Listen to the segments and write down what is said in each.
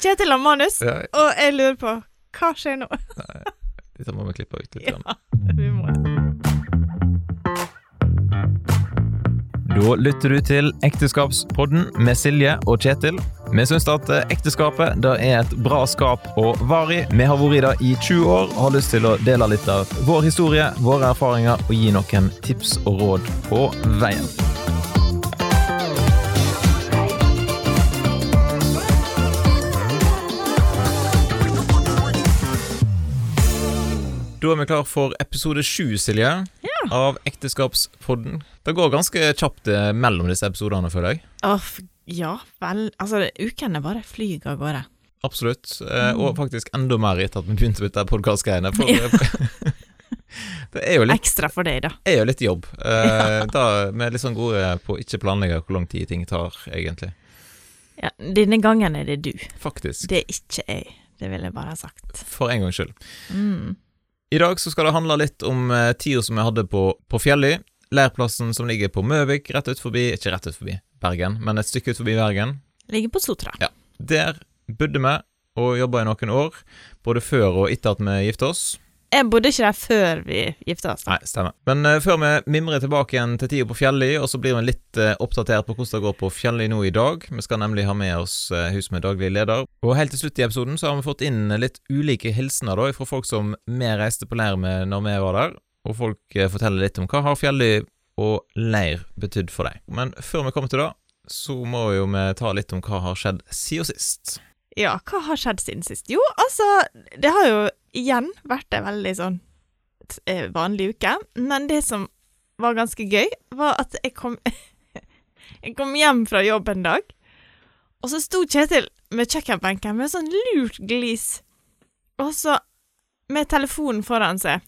Kjetil har manus, Ja, og jeg lurer på hva skjer nå? dette må vi klippe ut litt. Ja, vi må. Da lytter du til Ekteskapspodden med Silje og Kjetil. Vi syns at ekteskapet det er et bra skap å vare i. Vi har vært i det i 20 år og har lyst til å dele litt av vår historie, våre erfaringer og gi noen tips og råd på veien. Da er vi klar for episode sju, Silje, av Ekteskapspodden. Det går ganske kjapt eh, mellom disse episodene, føler jeg. Oh, ja vel Altså, ukene bare flyr av gårde. Absolutt. Eh, og faktisk enda mer etter at vi begynte med dette podkastgreiene. For det er jo, litt, Ekstra for deg, da. er jo litt jobb. Eh, da Vi er litt sånn gode på å ikke planlegge hvor lang tid ting tar, egentlig. Ja, denne gangen er det du. Faktisk. Det er ikke jeg. Det vil jeg bare ha sagt. For en gangs skyld. Mm. I dag så skal det handle litt om eh, tida som jeg hadde på, på Fjelli. Leirplassen som ligger på Møvik, rett ut forbi Ikke rett ut forbi Bergen, men et stykke ut forbi Bergen. Ligger på Sotra. Ja. Der bodde vi og jobba i noen år, både før og etter at vi gifta oss. Jeg bodde ikke der før vi gifta oss. da. Nei, stemmer. Men uh, før vi mimrer tilbake igjen til tida på Fjelli, og så blir vi litt uh, oppdatert på hvordan det går på Fjelli nå i dag. Vi skal nemlig ha med oss uh, Hus med daglig leder. Og helt til slutt i episoden så har vi fått inn litt ulike hilsener da, fra folk som vi reiste på leir med når vi var der. Og folk eh, forteller litt om hva har Fjelli og leir betydd for deg. Men før vi kommer til det, så må jo vi ta litt om hva har skjedd siden sist. Ja, hva har skjedd siden sist? Jo, altså, det har jo igjen vært en veldig sånn eh, vanlig uke. Men det som var ganske gøy, var at jeg kom Jeg kom hjem fra jobb en dag, og så sto Kjetil med kjøkkenbenken med sånn lurt glis, og så med telefonen foran seg.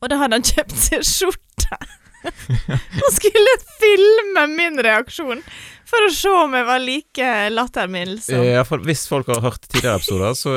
Og da hadde han kjøpt seg skjorte. Han skulle filme min reaksjon for å se om jeg var like lattermild som Ja, for hvis folk har hørt tidligere episoder, så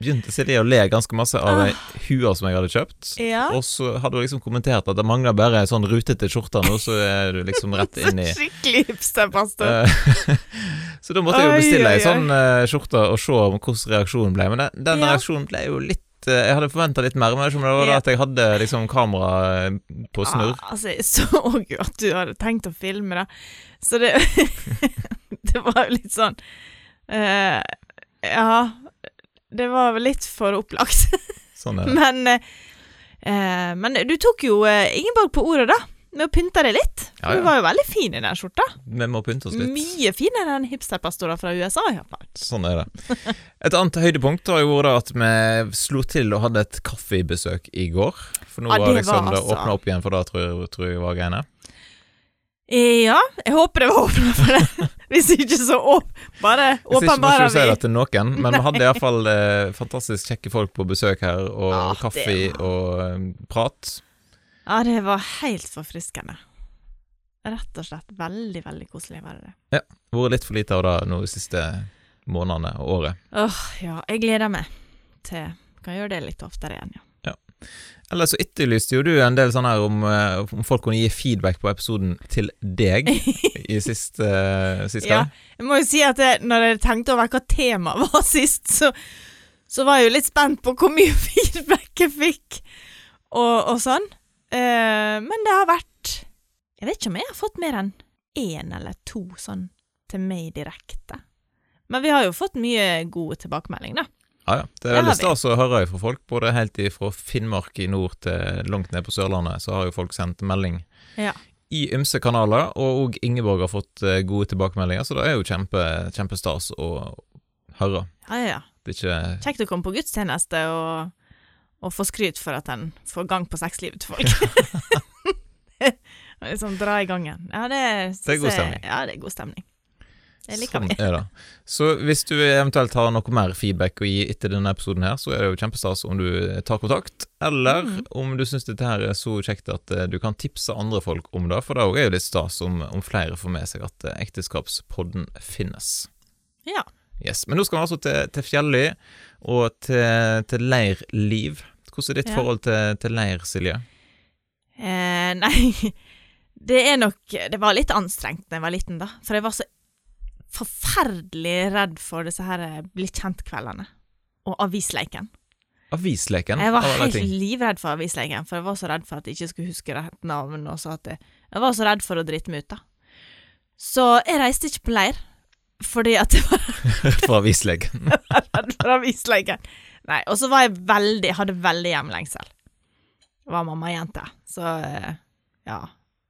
begynte Silje å le ganske masse av ei hue som jeg hadde kjøpt. Ja. Og så hadde hun liksom kommentert at det mangler bare ei sånn rutete skjorte nå, så er du liksom rett inn i Skikkelig hipsterpastor. Eh, Så da måtte jeg jo bestille ei sånn uh, skjorte og se om hvordan reaksjonen ble. Men den, den Ja. reaksjonen ble jo litt eh, Jeg hadde forventa litt mer, men det var da at jeg hadde liksom kamera på snurr. Ah, altså, jeg så jo at du hadde tenkt å filme da. så det Det var jo litt sånn uh, Ja, det var vel litt for opplagt. Sånn er det. men eh, Men du tok jo eh, Ingeborg på ordet, da. Med å pynte deg litt. Ja, Du ja. var jo veldig fin i den skjorta. Vi må pynte oss litt. Mye finere enn hipsterpastorer fra USA, iallfall. Sånn er det. Et annet høydepunkt har jo vært at vi slo til og hadde et kaffebesøk i går. For nå Ja, var det liksom var det altså- åpna opp igjen, for da tror jeg, tror jeg var greiene. Ja, jeg håper det var åpna for det. Hvis ikke, så bare Hvis ikke må ikke åpenbarer si det til noen, men vi hadde iallfall eh, fantastisk kjekke folk på besøk her, og ah, kaffe kaffe og um, prat. Ja, det var helt forfriskende. Rett og slett veldig, veldig koselig var det. det. Vært litt for lite av det nå de siste månedene og året. Åh, ja, jeg gleder meg til Kan gjøre det litt oftere igjen, ja. Ellers så etterlyste jo du en del sånn her om, eh, om folk kunne gi feedback på episoden til deg i sist, uh, sist Ja. Jeg må jo si at jeg, når jeg tenkte over hva temaet var sist, så, så var jeg jo litt spent på hvor mye feedback jeg fikk, og, og sånn. Uh, men det har vært Jeg vet ikke om jeg har fått mer enn én eller to sånn til meg direkte. Men vi har jo fått mye gode tilbakemeldinger, da. Ja, ja. Det er veldig stas å høre fra folk, både helt fra Finnmark i nord til langt ned på Sørlandet, så har jo folk sendt melding Ja. i ymse kanaler, og òg Ingeborg har fått eh, gode tilbakemeldinger, så det er jo kjempe, kjempestas å høre. Ja, ja, ja. Kjekt å komme på gudstjeneste og, og få skryt for at en får gang på sexlivet til folk. Liksom dra i gangen. Ja, det, Det er god stemning. Ja, det er god stemning. Sånn er det. Så hvis du eventuelt har noe mer feedback å gi etter denne episoden her, så er det jo kjempestas om du tar kontakt, eller Mhm. om du syns dette her er så kjekt at eh, du kan tipse andre folk om det, for det er jo litt stas om, om flere får med seg at eh, ekteskapspodden finnes. Ja. Yes. Men nå skal vi altså til, til Fjelli og til, til leirliv. Hvordan er ditt Ja. forhold til, til leir, Silje? Eh, nei, det er nok Det var litt anstrengt da jeg var liten, da. For jeg var så forferdelig redd for disse her eh, bli kjent-kveldene. Og avisleken. Avisleken. Jeg var helt livredd for avisleken, for jeg var så redd for at jeg ikke skulle huske rett navn. Og så at jeg, jeg var så redd for å drite meg ut, da. Så jeg reiste ikke på leir, fordi at jeg var For avisleken. for avisleken. Nei, og så var jeg veldig, hadde veldig hjemlengsel. Var mammajente. Så eh, ja.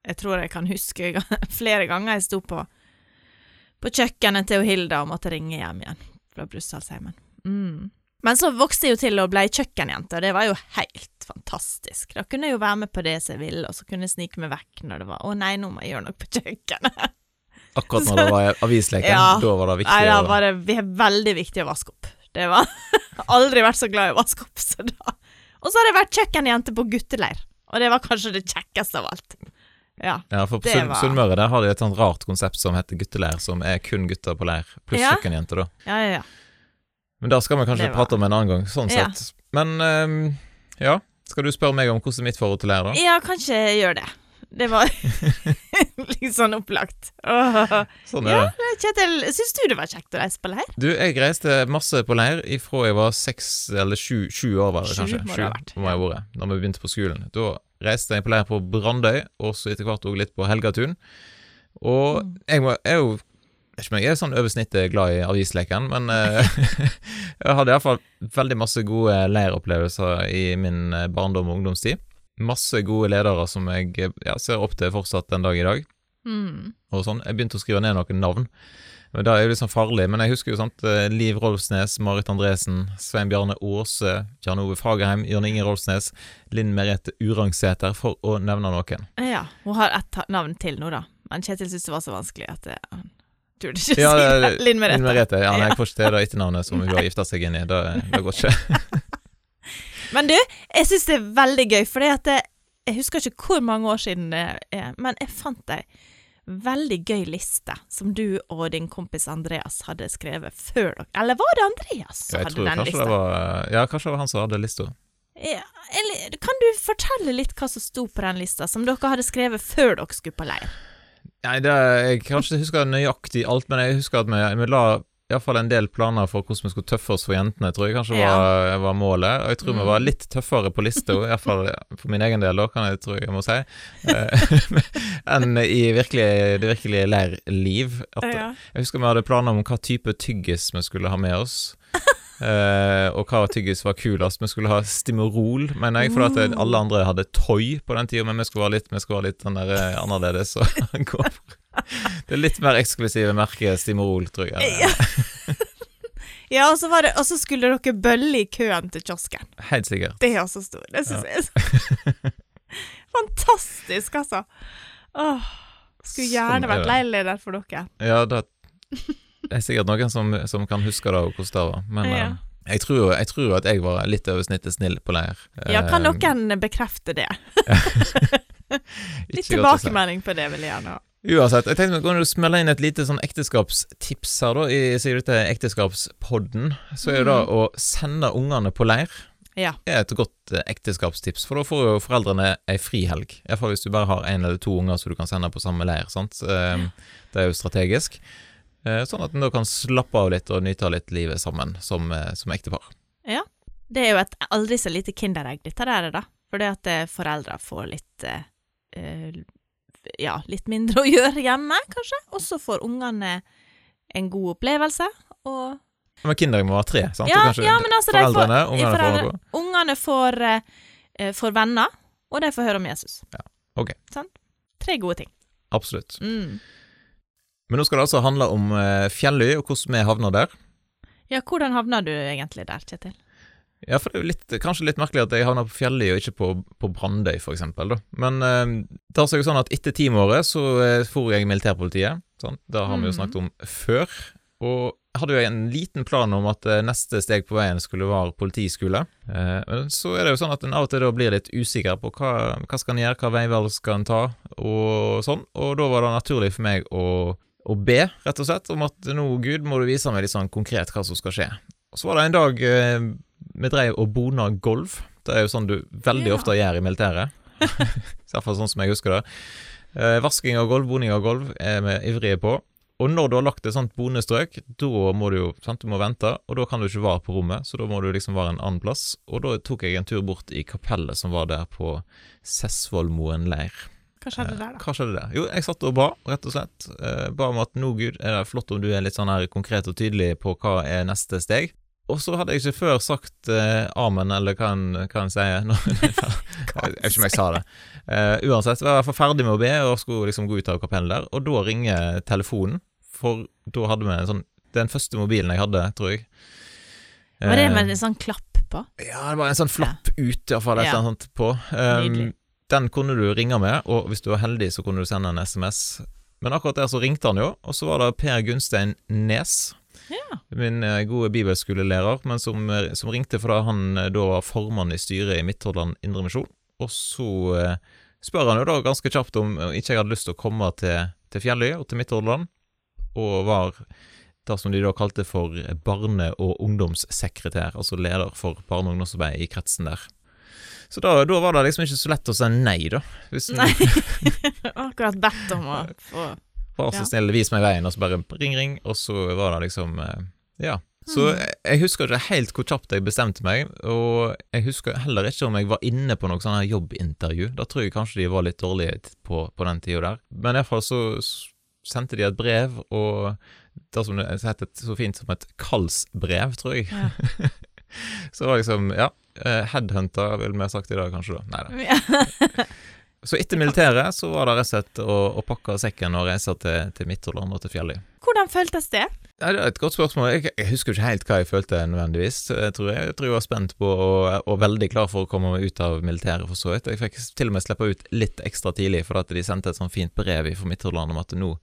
Jeg tror jeg kan huske flere ganger jeg sto på, på kjøkkenet til Hilda og måtte ringe hjem igjen fra Brustadsheimen. Mm. Men så vokste jeg jo til og ble kjøkkenjente, og det var jo helt fantastisk. Da kunne jeg jo være med på det jeg ville, og så kunne jeg snike meg vekk når det var 'Å nei, nå må jeg gjøre noe på kjøkkenet'. Akkurat når det var avisleken, Ja. da var det viktig. Nei, da var det veldig viktig å vaske opp. Det var Aldri vært så glad i å vaske opp, så da Og så har jeg vært kjøkkenjente på gutteleir, og det var kanskje det kjekkeste av alt. Ja. Ja, for på var- Sunnmøre der har de et sånt rart konsept som heter gutteleir, som er kun gutter på leir, pluss Ja. kjøkkenjenter, da. Ja, ja, ja. Men det skal vi kanskje var- prate om en annen gang, sånn Ja. sett. Men um, ja, skal du spørre meg om hvordan mitt forhold til leir, da? Ja, kanskje gjør det. Det var litt sånn opplagt. Åh. Sånn er Ja. det. Kjetil, syns du det var kjekt å reise på leir? Du, jeg reiste masse på leir ifra jeg var seks eller sju, sju år, var det Sju kanskje. må det ha vært, må jeg ha vært, da vi begynte på skolen. Da reiste jeg på leir på Brandøy, og så etter hvert òg litt på Helgatun. Og Mm. jeg, må, jeg er jo jeg er sånn over snittet glad i avisleken, men eh, jeg hadde iallfall veldig masse gode leiropplevelser i min eh, barndom og ungdomstid. Masse gode ledere som jeg ja, ser opp til fortsatt den dag i dag. Mm. og sånn. Jeg begynte å skrive ned noen navn. Men Det er jo litt sånn farlig, men jeg husker jo sant eh, Liv Rolfsnes, Marit Andresen, Svein Bjarne Aase, Jan Ove Fagerheim, Jørn Inge Rolfsnes, Linn Merete Urangsæter, for å nevne noen. Ja. Hun har ett navn til nå, da. Men Kjetil syntes det var så vanskelig at det, han turde ikke Ja, si det-. Linn Linn Merete. Ja, nei, jeg får ikke til det etternavnet som hun har gifta seg inn i. Det, det går ikke. Men du, jeg syns det er veldig gøy, for jeg, jeg husker ikke hvor mange år siden det er, men jeg fant ei veldig gøy liste som du og din kompis Andreas hadde skrevet før dere Eller var det Andreas som Ja, hadde tror den lista? var Ja, kanskje det var han som hadde lista. Ja, eller, kan du fortelle litt hva som sto på den lista, som dere hadde skrevet før dere skulle på leir? Nei, det, jeg kan ikke huske nøyaktig alt, men jeg husker at vi, vi la iallfall en del planer for hvordan vi skulle tøffe oss for jentene, tror jeg kanskje Ja. var, var målet. Og jeg tror vi Mm. var litt tøffere på lista, iallfall for min egen del, da, kan jeg tro jeg må si, eh, enn i virkelig, det virkelige leirliv. Ja. Jeg husker vi hadde planer om hva type tyggis vi skulle ha med oss. Uh, og hva tyggis var kulest. Vi skulle ha Stimorol, mener jeg, for at Mm. alle andre hadde Toy på den tida, men vi skulle være litt, vi skulle være litt den der, eh, annerledes. Og gå for- det er litt mer eksklusive merke Stimorol, tror jeg. Ja. ja, og så, var det, og så skulle dere bølle i køen til kiosken. Helt sikkert. Det er også stor. Det syns jeg er Fantastisk, altså. Åh, skulle gjerne Sånn vært det. leirleder for dere. Ja, det er sikkert noen som, som kan huske det, og hvordan det var. Men Ja. eh, jeg, tror, jo- jeg tror jo at jeg var litt over snittet snill på leir. Ja, kan Eh, noen bekrefte det? Litt tilbakemelding på det vil jeg gjerne ha. Uansett, jeg tenkte vi kunne smelle inn et lite sånn ekteskapstips her, da, i sier du til Ekteskapspodden. Så er jo det å sende ungene på leir Ja. er et godt eh, ekteskapstips, for da får jo foreldrene ei frihelg. Iallfall hvis du bare har én eller to unger som du kan sende på samme leir. sant? Eh, Det er jo strategisk. Eh, Sånn at en da kan slappe av litt og nyte litt livet sammen som, eh, som ektepar. Det er jo et aldri så lite kinderegg, dette der, da. For det at foreldra får litt eh, Ja, litt mindre å gjøre hjemme, kanskje. Og så får ungene en god opplevelse, og Men Kinderegg må være tre, sant? Ja, ja, men altså, foreldrene, får- ungene får foreldre- noe. Ungene får, uh, får venner, og de får høre om Jesus. Ja, ok. Sant? Tre gode ting. Absolutt. Mm. Men nå skal det altså handle om uh, Fjelløy, og hvordan vi havner der. Ja, hvordan havna du egentlig der, Kjetil? Ja, for det er jo litt, kanskje litt merkelig at jeg havna på Fjelli og ikke på, på Brandøy, eksempel. Men eh, det seg jo sånn at etter teamåret så for jeg militærpolitiet. Sant? Det har vi jo Mhm. snakket om før. Og hadde jo en liten plan om at eh, neste steg på veien skulle være politiskole. Eh, så er det jo sånn at en av og til da blir litt usikker på hva, hva skal en gjøre, hva veivalg skal en ta, og sånn. Og da var det naturlig for meg å, å be, rett og slett, om at nå, Gud, må du vise meg litt sånn konkret hva som skal skje. Og så var det en dag eh, vi dreiv og bona golf. Det er jo sånn du veldig Ja. ofte gjør i militæret. I hvert fall sånn som jeg husker det. Eh, vasking av gulv, boning av gulv er vi ivrige på. Og når du har lagt et sånt bonestrøk, da må du jo sant, du må vente, og da kan du ikke være på rommet, så da må du liksom være en annen plass. Og da tok jeg en tur bort i kapellet som var der på Sessvollmoen leir. Hva skjedde der, da? Hva skjedde der? Jo, jeg satt og ba, rett og slett. Eh, ba om at nå, Gud, er det flott om du er litt sånn her konkret og tydelig på hva er neste steg. Og så hadde jeg ikke før sagt eh, amen, eller hva en, hva en sier. Nå- jeg vet ikke om jeg sa det. Eh, uansett, var jeg i hvert fall ferdig med å be og skulle liksom gå ut av kapellet der, og da ringer telefonen, for da hadde vi en sånn Den første mobilen jeg hadde, tror jeg. Var det Eh, med en sånn klapp på? ja, det var en sånn flapp ut, iallfall, et Ja. eller annet sånt på. Um, den kunne du ringe med, og hvis du var heldig, så kunne du sende en SMS. Men akkurat der så ringte han jo, og så var det Per Gunstein Nes, Ja. min eh, gode bibelskolelærer, men som, eh, som ringte fordi han eh, da var formann i styret i Midthordland Indremisjon. Og så spør han jo da ganske kjapt om ikke jeg hadde lyst til å komme til, til Fjelløy og til Midthordland, og var det som de da kalte for barne- og ungdomssekretær, altså leder for barne- og ungdomsarbeid i kretsen der. Så da, da var det liksom ikke så lett å si nei, da. Nei. Akkurat bedt om å få Vær så snill, vis meg veien, og så bare ring, ring, og så var det liksom eh, Ja. Så Mm. jeg, husker ikke helt hvor kjapt jeg bestemte meg, og jeg husker heller ikke om jeg var inne på noe sånn her jobbintervju. Da tror jeg kanskje de var litt dårlige på, på den tida der. Men iallfall så sendte de et brev, og det som det heter så fint som et kallsbrev, tror jeg. Ja. Så det var liksom, ja. eh, Headhunter, ville vi sagt i dag, kanskje da. Nei da. Så etter militæret så var det rett og slett å, å pakke sekken og reise til, til Midtjylland og til Fjelløy. Hvordan føltes det? Ja, det er et godt spørsmål. Jeg, jeg husker ikke helt hva jeg følte nødvendigvis. Jeg tror jeg, jeg, tror jeg var spent på og, og veldig klar for å komme ut av militæret, for så vidt. Jeg fikk til og med slippe ut litt ekstra tidlig, for at de sendte et sånn fint brev fra Midtjylland om at nå,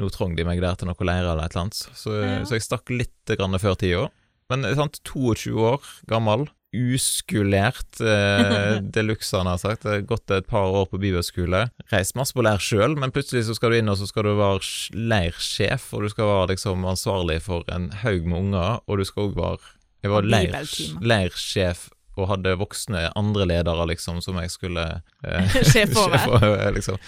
nå trong de meg der til noe leire eller et eller annet. Så, Ja. så jeg stakk litt før tida. Men sant, 22 år gammel, uskulert eh, de luxe, han har sagt. Det har Gått et par år på bibelskole. Reist masse på leir sjøl, men plutselig så skal du inn og så skal du være leirsjef, og du skal være liksom ansvarlig for en haug med unger, og du skal òg være Jeg var leir, leirsjef og hadde voksne andre ledere, liksom, som jeg skulle eh, Sjef over. over, liksom.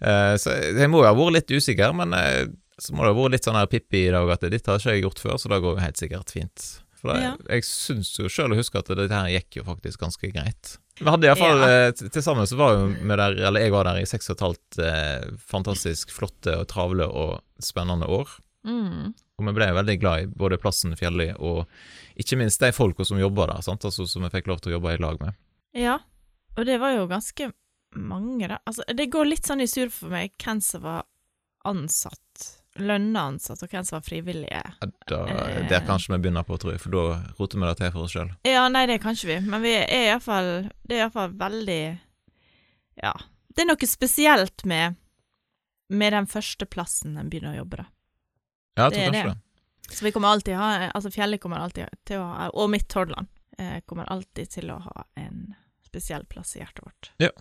Eh, så jeg må jo ha vært litt usikker, men eh, så må det ha vært litt sånn her Pippi i dag at dette har ikke jeg gjort før, så det går jo helt sikkert fint. For da, Ja. jeg syns jo sjøl å huske at dette her gikk jo faktisk ganske greit. Vi hadde iallfall Ja. ja. Til sammen så var jo vi der, eller jeg var der i seks og et halvt eh, fantastisk flotte og travle og spennende år. Mm. Og vi ble veldig glad i både plassen Fjelli og ikke minst de folka som jobba der, sant? Altså, som vi fikk lov til å jobbe i lag med. Ja, og det var jo ganske mange, da. Altså, det går litt sånn i surr for meg hvem som var ansatt, lønna ansatte og hvem som var frivillige. Ja, Da, Eh. Der kanskje vi begynner på, tror jeg, for da roter vi det til for oss sjøl. Ja, nei, det kan ikke vi, men vi er iallfall Det er iallfall veldig Ja. Det er noe spesielt med med den første plassen en begynner å jobbe, da. Ja, jeg Det tror er kanskje det. det. Så vi kommer alltid ha Altså fjellet kommer alltid til å ha Og Midt-Hordaland eh, kommer alltid til å ha en spesiell plass i hjertet vårt. Vet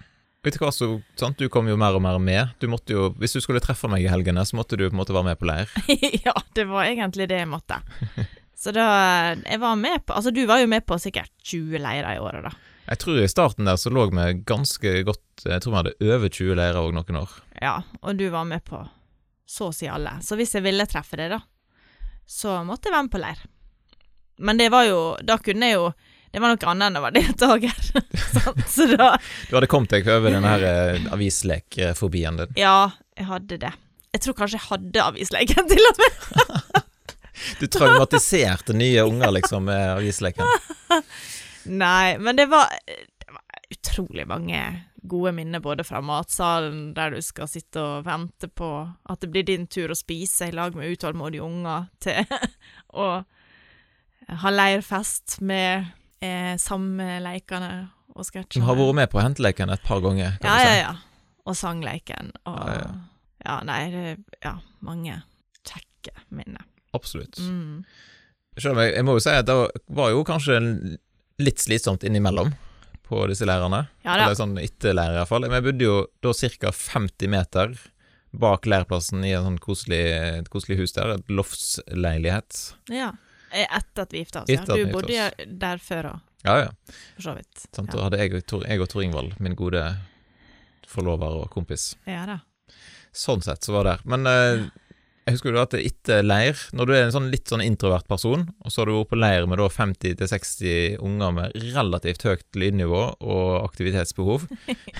du hva, så, sant? Du kom jo mer og mer med. Du måtte jo, Hvis du skulle treffe meg i helgene, så måtte du på en måte være med på leir. ja, det var egentlig det jeg måtte. Så da Jeg var med på Altså, du var jo med på sikkert 20 leirer i året, da. Jeg tror i starten der så lå vi ganske godt Jeg tror vi hadde over 20 leirer òg noen år. Ja, og du var med på så å si alle. Så hvis jeg ville treffe deg, da, så måtte jeg være med på leir. Men det var jo Da kunne jeg jo Det var noe annet enn å være deltaker. Så da Du hadde kommet deg over denne her eh, avislekfobien din. Ja, jeg hadde det. Jeg tror kanskje jeg hadde avisleken til og med. Du traumatiserte nye unger, liksom, med avisleken. Nei, men det var, det var utrolig mange gode minner, både fra matsalen, der du skal sitte og vente på at det blir din tur å spise i lag med utålmodige unger, til å ha leirfest med eh, samme og Du sketsjene. har vært med på Henteleken et par ganger, kan Ja, du ja, si. ja. Og sangleiken. Og Ja, ja, ja. nei, det Ja, mange kjekke minner. Absolutt. Mm. Selv om jeg, jeg må jo si at det var jo kanskje litt slitsomt innimellom på disse leirene. Ja. Eller sånn etterlærer leir, iallfall. Vi bodde jo da ca. 50 meter bak leirplassen i en sånn koselig, et koselig hus der, et loftsleilighet. Ja. Eh, Etter at vi gifta oss, ja. Du bodde oss. der før òg, Ja, ja. for så vidt. Sant? Ja. Da hadde jeg, og Tor- jeg og Tor Ingvald, min gode forlover og kompis. Ja da. Sånn sett så var det der. Men eh, Jeg husker jo at etter leir, når du er en sånn litt sånn introvert person, og så har du vært på leir med da 50-60 unger med relativt høyt lydnivå og aktivitetsbehov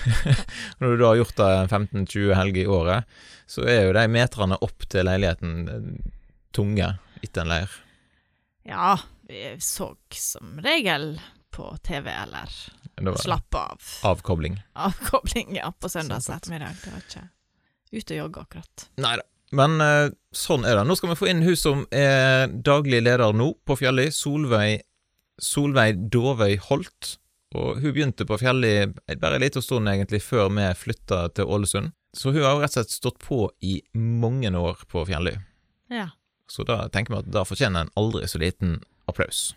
Når du da har gjort det 15-20 helger i året, så er jo de meterne opp til leiligheten eh, tunge etter en leir. Ja, vi så som regel på TV eller slappe av. Avkobling. Avkobling, ja, på søndags ettermiddag. Det var ikke ute og jogge, akkurat. Nei da. Men eh, sånn er det. Nå skal vi få inn hun som er daglig leder nå på Fjelli, Solveig, Solveig Dovøy Holt. Og hun begynte på Fjelli bare en liten stund egentlig før vi flytta til Ålesund. Så hun har rett og slett stått på i mange år på Fjelli. Ja. Så da tenker vi at da fortjener en aldri så liten applaus.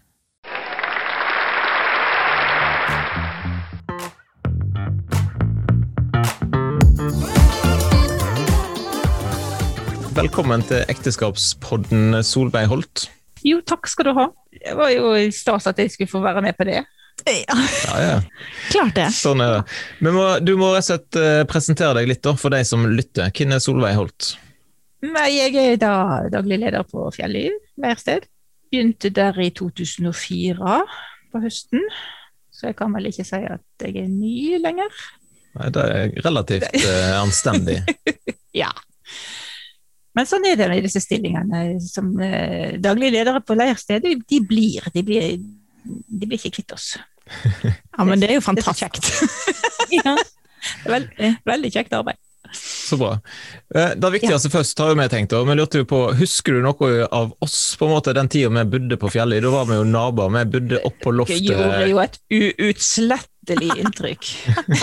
Velkommen til ekteskapspodden Solveig Holt. Jo, takk skal du ha. Det var jo stas at jeg skulle få være med på det. Ja, Ja, ja. klart det. Sånn er det. Men må, du må rett og slett eh, presentere deg litt da, for de som lytter. Hvem er Solveig Holt? Jeg er da daglig leder på Fjelliv leirsted. Begynte der i 2004 på høsten, så jeg kan vel ikke si at jeg er ny lenger. Nei, det er relativt uh, anstendig. Ja. Men sånn er det i disse stillingene. Som uh, daglig ledere på leirsted, de, blir. De blir, de blir ikke kvitt oss. Ja, men det er jo Det er kjekt. ja. Veld, veldig kjekt arbeid. Så bra. Eh, Det viktigste først har jo vi tenkt, og vi lurte jo på, husker du noe av oss på en måte den tida vi bodde på fjellet? Da var vi jo naboer, vi bodde oppå Det loftet. gjorde jo et uutslettelig inntrykk.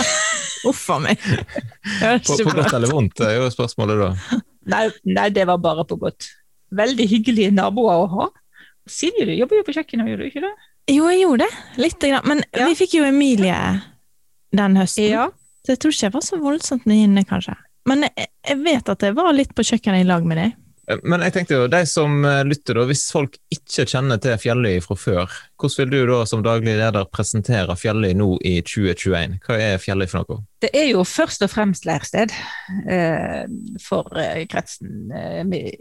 Uff a meg. På, på godt eller vondt, er jo spørsmålet da. Nei, nei, det var bare på godt. Veldig hyggelige naboer å ha. Silje, du jobber jo på kjøkkenet, gjør du ikke det? Jo, jeg gjorde det. Lite grann. Men Ja. vi fikk jo Emilie den høsten. Ja. Så jeg tror ikke jeg var så voldsomt mye inne, kanskje. Men jeg, jeg vet at jeg var litt på kjøkkenet i lag med deg. Eh, Men jeg tenkte jo, de som eh, lytter da, hvis folk ikke kjenner til Fjelløy fra før, hvordan vil du da som daglig leder presentere Fjelløy nå i 2021? Hva er Fjelløy for noe? Det er jo først og fremst leirsted eh, for eh, kretsen eh, med-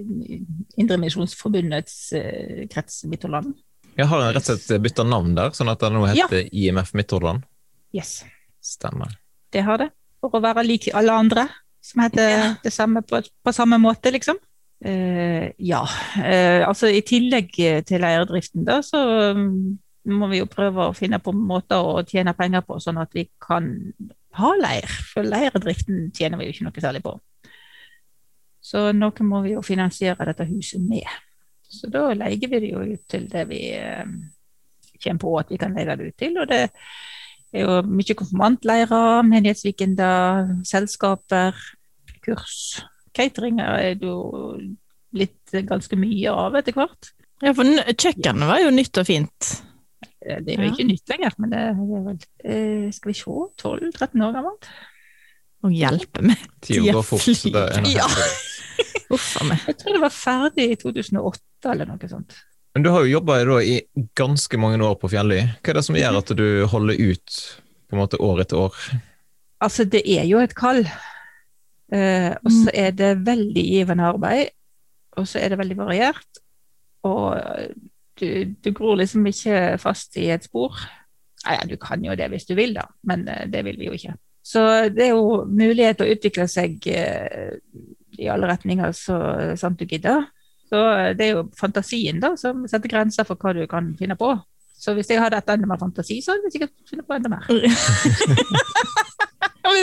Indremisjonsforbundets eh, krets Midtholland. Jeg har rett og slett bytta navn der, sånn at det nå heter IMF Midtholland? Yes, Stemmer. Det har det. For å være lik alle andre som heter Ja. det samme på, på samme måte, liksom. Uh, ja, Uh, altså i tillegg til leirdriften da, så um, må vi jo prøve å finne på måter å tjene penger på, sånn at vi kan ha leir. For leirdriften tjener vi jo ikke noe særlig på. Så noe må vi jo finansiere dette huset med. Så da leier vi det jo ut til det vi eh, kommer på at vi kan leie det ut til. Og det er jo mye konfirmantleirer, menighetsweekender, selskaper, kurs. Catering er det jo blitt ganske mye av etter hvert. Ja, for kjøkkenet var jo nytt og fint. Eh, Det er jo Ja. ikke nytt lenger, men det er vel eh, Skal vi se 12-13 år gammelt? Å hjelpe meg. Tida går fort. så det er Ja. Uff a meg. Jeg tror det var ferdig i 2008 eller noe sånt. Men du har jo jobba i ganske mange år på Fjelløy. Hva er det som gjør at du holder ut på en måte år etter år? Altså, det er jo et kall. Eh, og så er det veldig givende arbeid. Og så er det veldig variert. Og du, du gror liksom ikke fast i et spor. Nei, ja, du kan jo det hvis du vil, da, men eh, det vil vi jo ikke. Så det er jo mulighet til å utvikle seg eh, i alle retninger så sant du gidder. Så eh, det er jo fantasien da som setter grenser for hva du kan finne på. Så hvis jeg hadde hatt enda mer fantasi, så hadde jeg sikkert funnet på enda mer.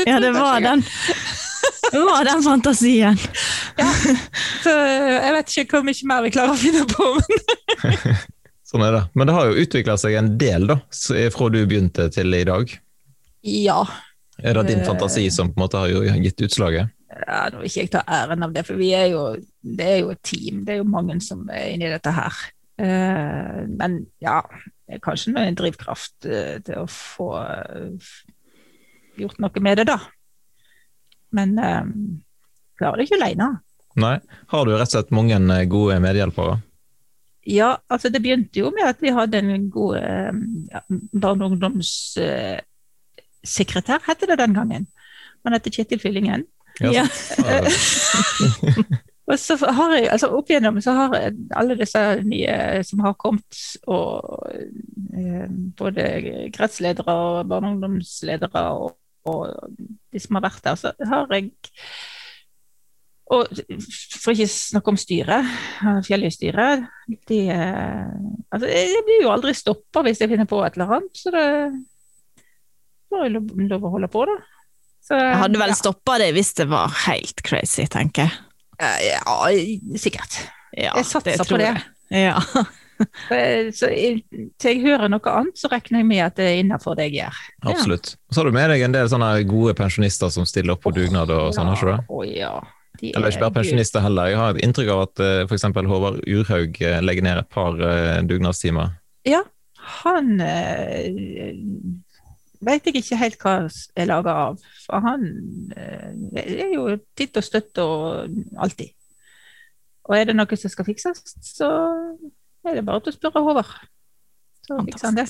Ja, det var den. Det var den fantasien. Så eh, jeg vet ikke hvor mye mer vi klarer å finne på. Men Sånn er det. Men det har jo utvikla seg en del, da, fra du begynte til i dag. ja. Er det din fantasi som på en måte har gitt utslaget? Ja, nå vil ikke jeg ta æren av det, for vi er jo, det er jo et team. Det er jo mange som er inni dette her. Uh, men ja, det er kanskje noe en drivkraft uh, til å få uh, gjort noe med det, da. Men klarer det ikke alene. Nei. Har du rett og slett mange gode medhjelpere? Ja, altså det begynte jo med at vi hadde en god ja, barne- og ungdomssekretær, heter det den gangen. Han heter Kjetil Fyllingen. Ja. Og så har jeg, altså Opp igjennom så har alle disse nye som har kommet, og eh, både kretsledere og barne- og ungdomsledere og, og de som har vært der, så har jeg Og for ikke snakke om styret, Fjelløystyret de, eh, altså, Jeg blir jo aldri stoppa hvis jeg finner på et eller annet, så det må lov, lov å holde på, da. Så, Jeg hadde vel ja. stoppa det hvis det var helt crazy, tenker jeg. Eh, Ja, sikkert. Ja, Jeg satser det på det. jeg. Ja. Eh, Så jeg- til jeg hører noe annet, så regner jeg med at det er innafor det jeg gjør. Absolutt. Og så har du med deg en del sånne gode pensjonister som stiller opp på dugnad og sånn, har du det? Ja. De Eller ikke bare pensjonister heller. Jeg har et inntrykk av at uh, for eksempel Håvard Urhaug eh, legger ned et par uh, dugnadstimer. Ja, han eh, vet jeg ikke helt hva er laga av. For han eh, er jo titt og støtt og alltid. Og er det noe som skal fikses, så er det bare til å spørre Håvard. Så fikser han det.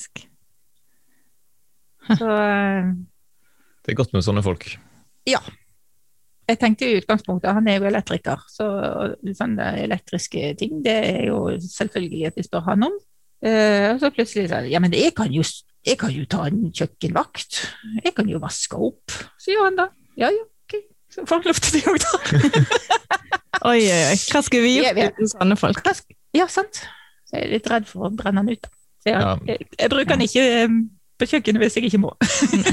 Så eh, Det er godt med sånne folk. Ja. jeg tenkte i utgangspunktet, han er jo elektriker, så sånne elektriske ting, det er jo selvfølgelig at vi spør han om. Eh, og så plutselig sa han, ja, men jeg kan, jo, jeg kan jo ta en kjøkkenvakt. Jeg kan jo vaske opp, sier han da. Ja, ja, ok. Så folk løfter det òg, da. Oi, oi, oi. Hva skulle vi gjort vet. uten sånne folk? Ja, sant. Så jeg er litt redd for å brenne den ut, da. Så jeg, Ja. jeg, jeg bruker den ikke um, på kjøkkenet hvis jeg ikke må.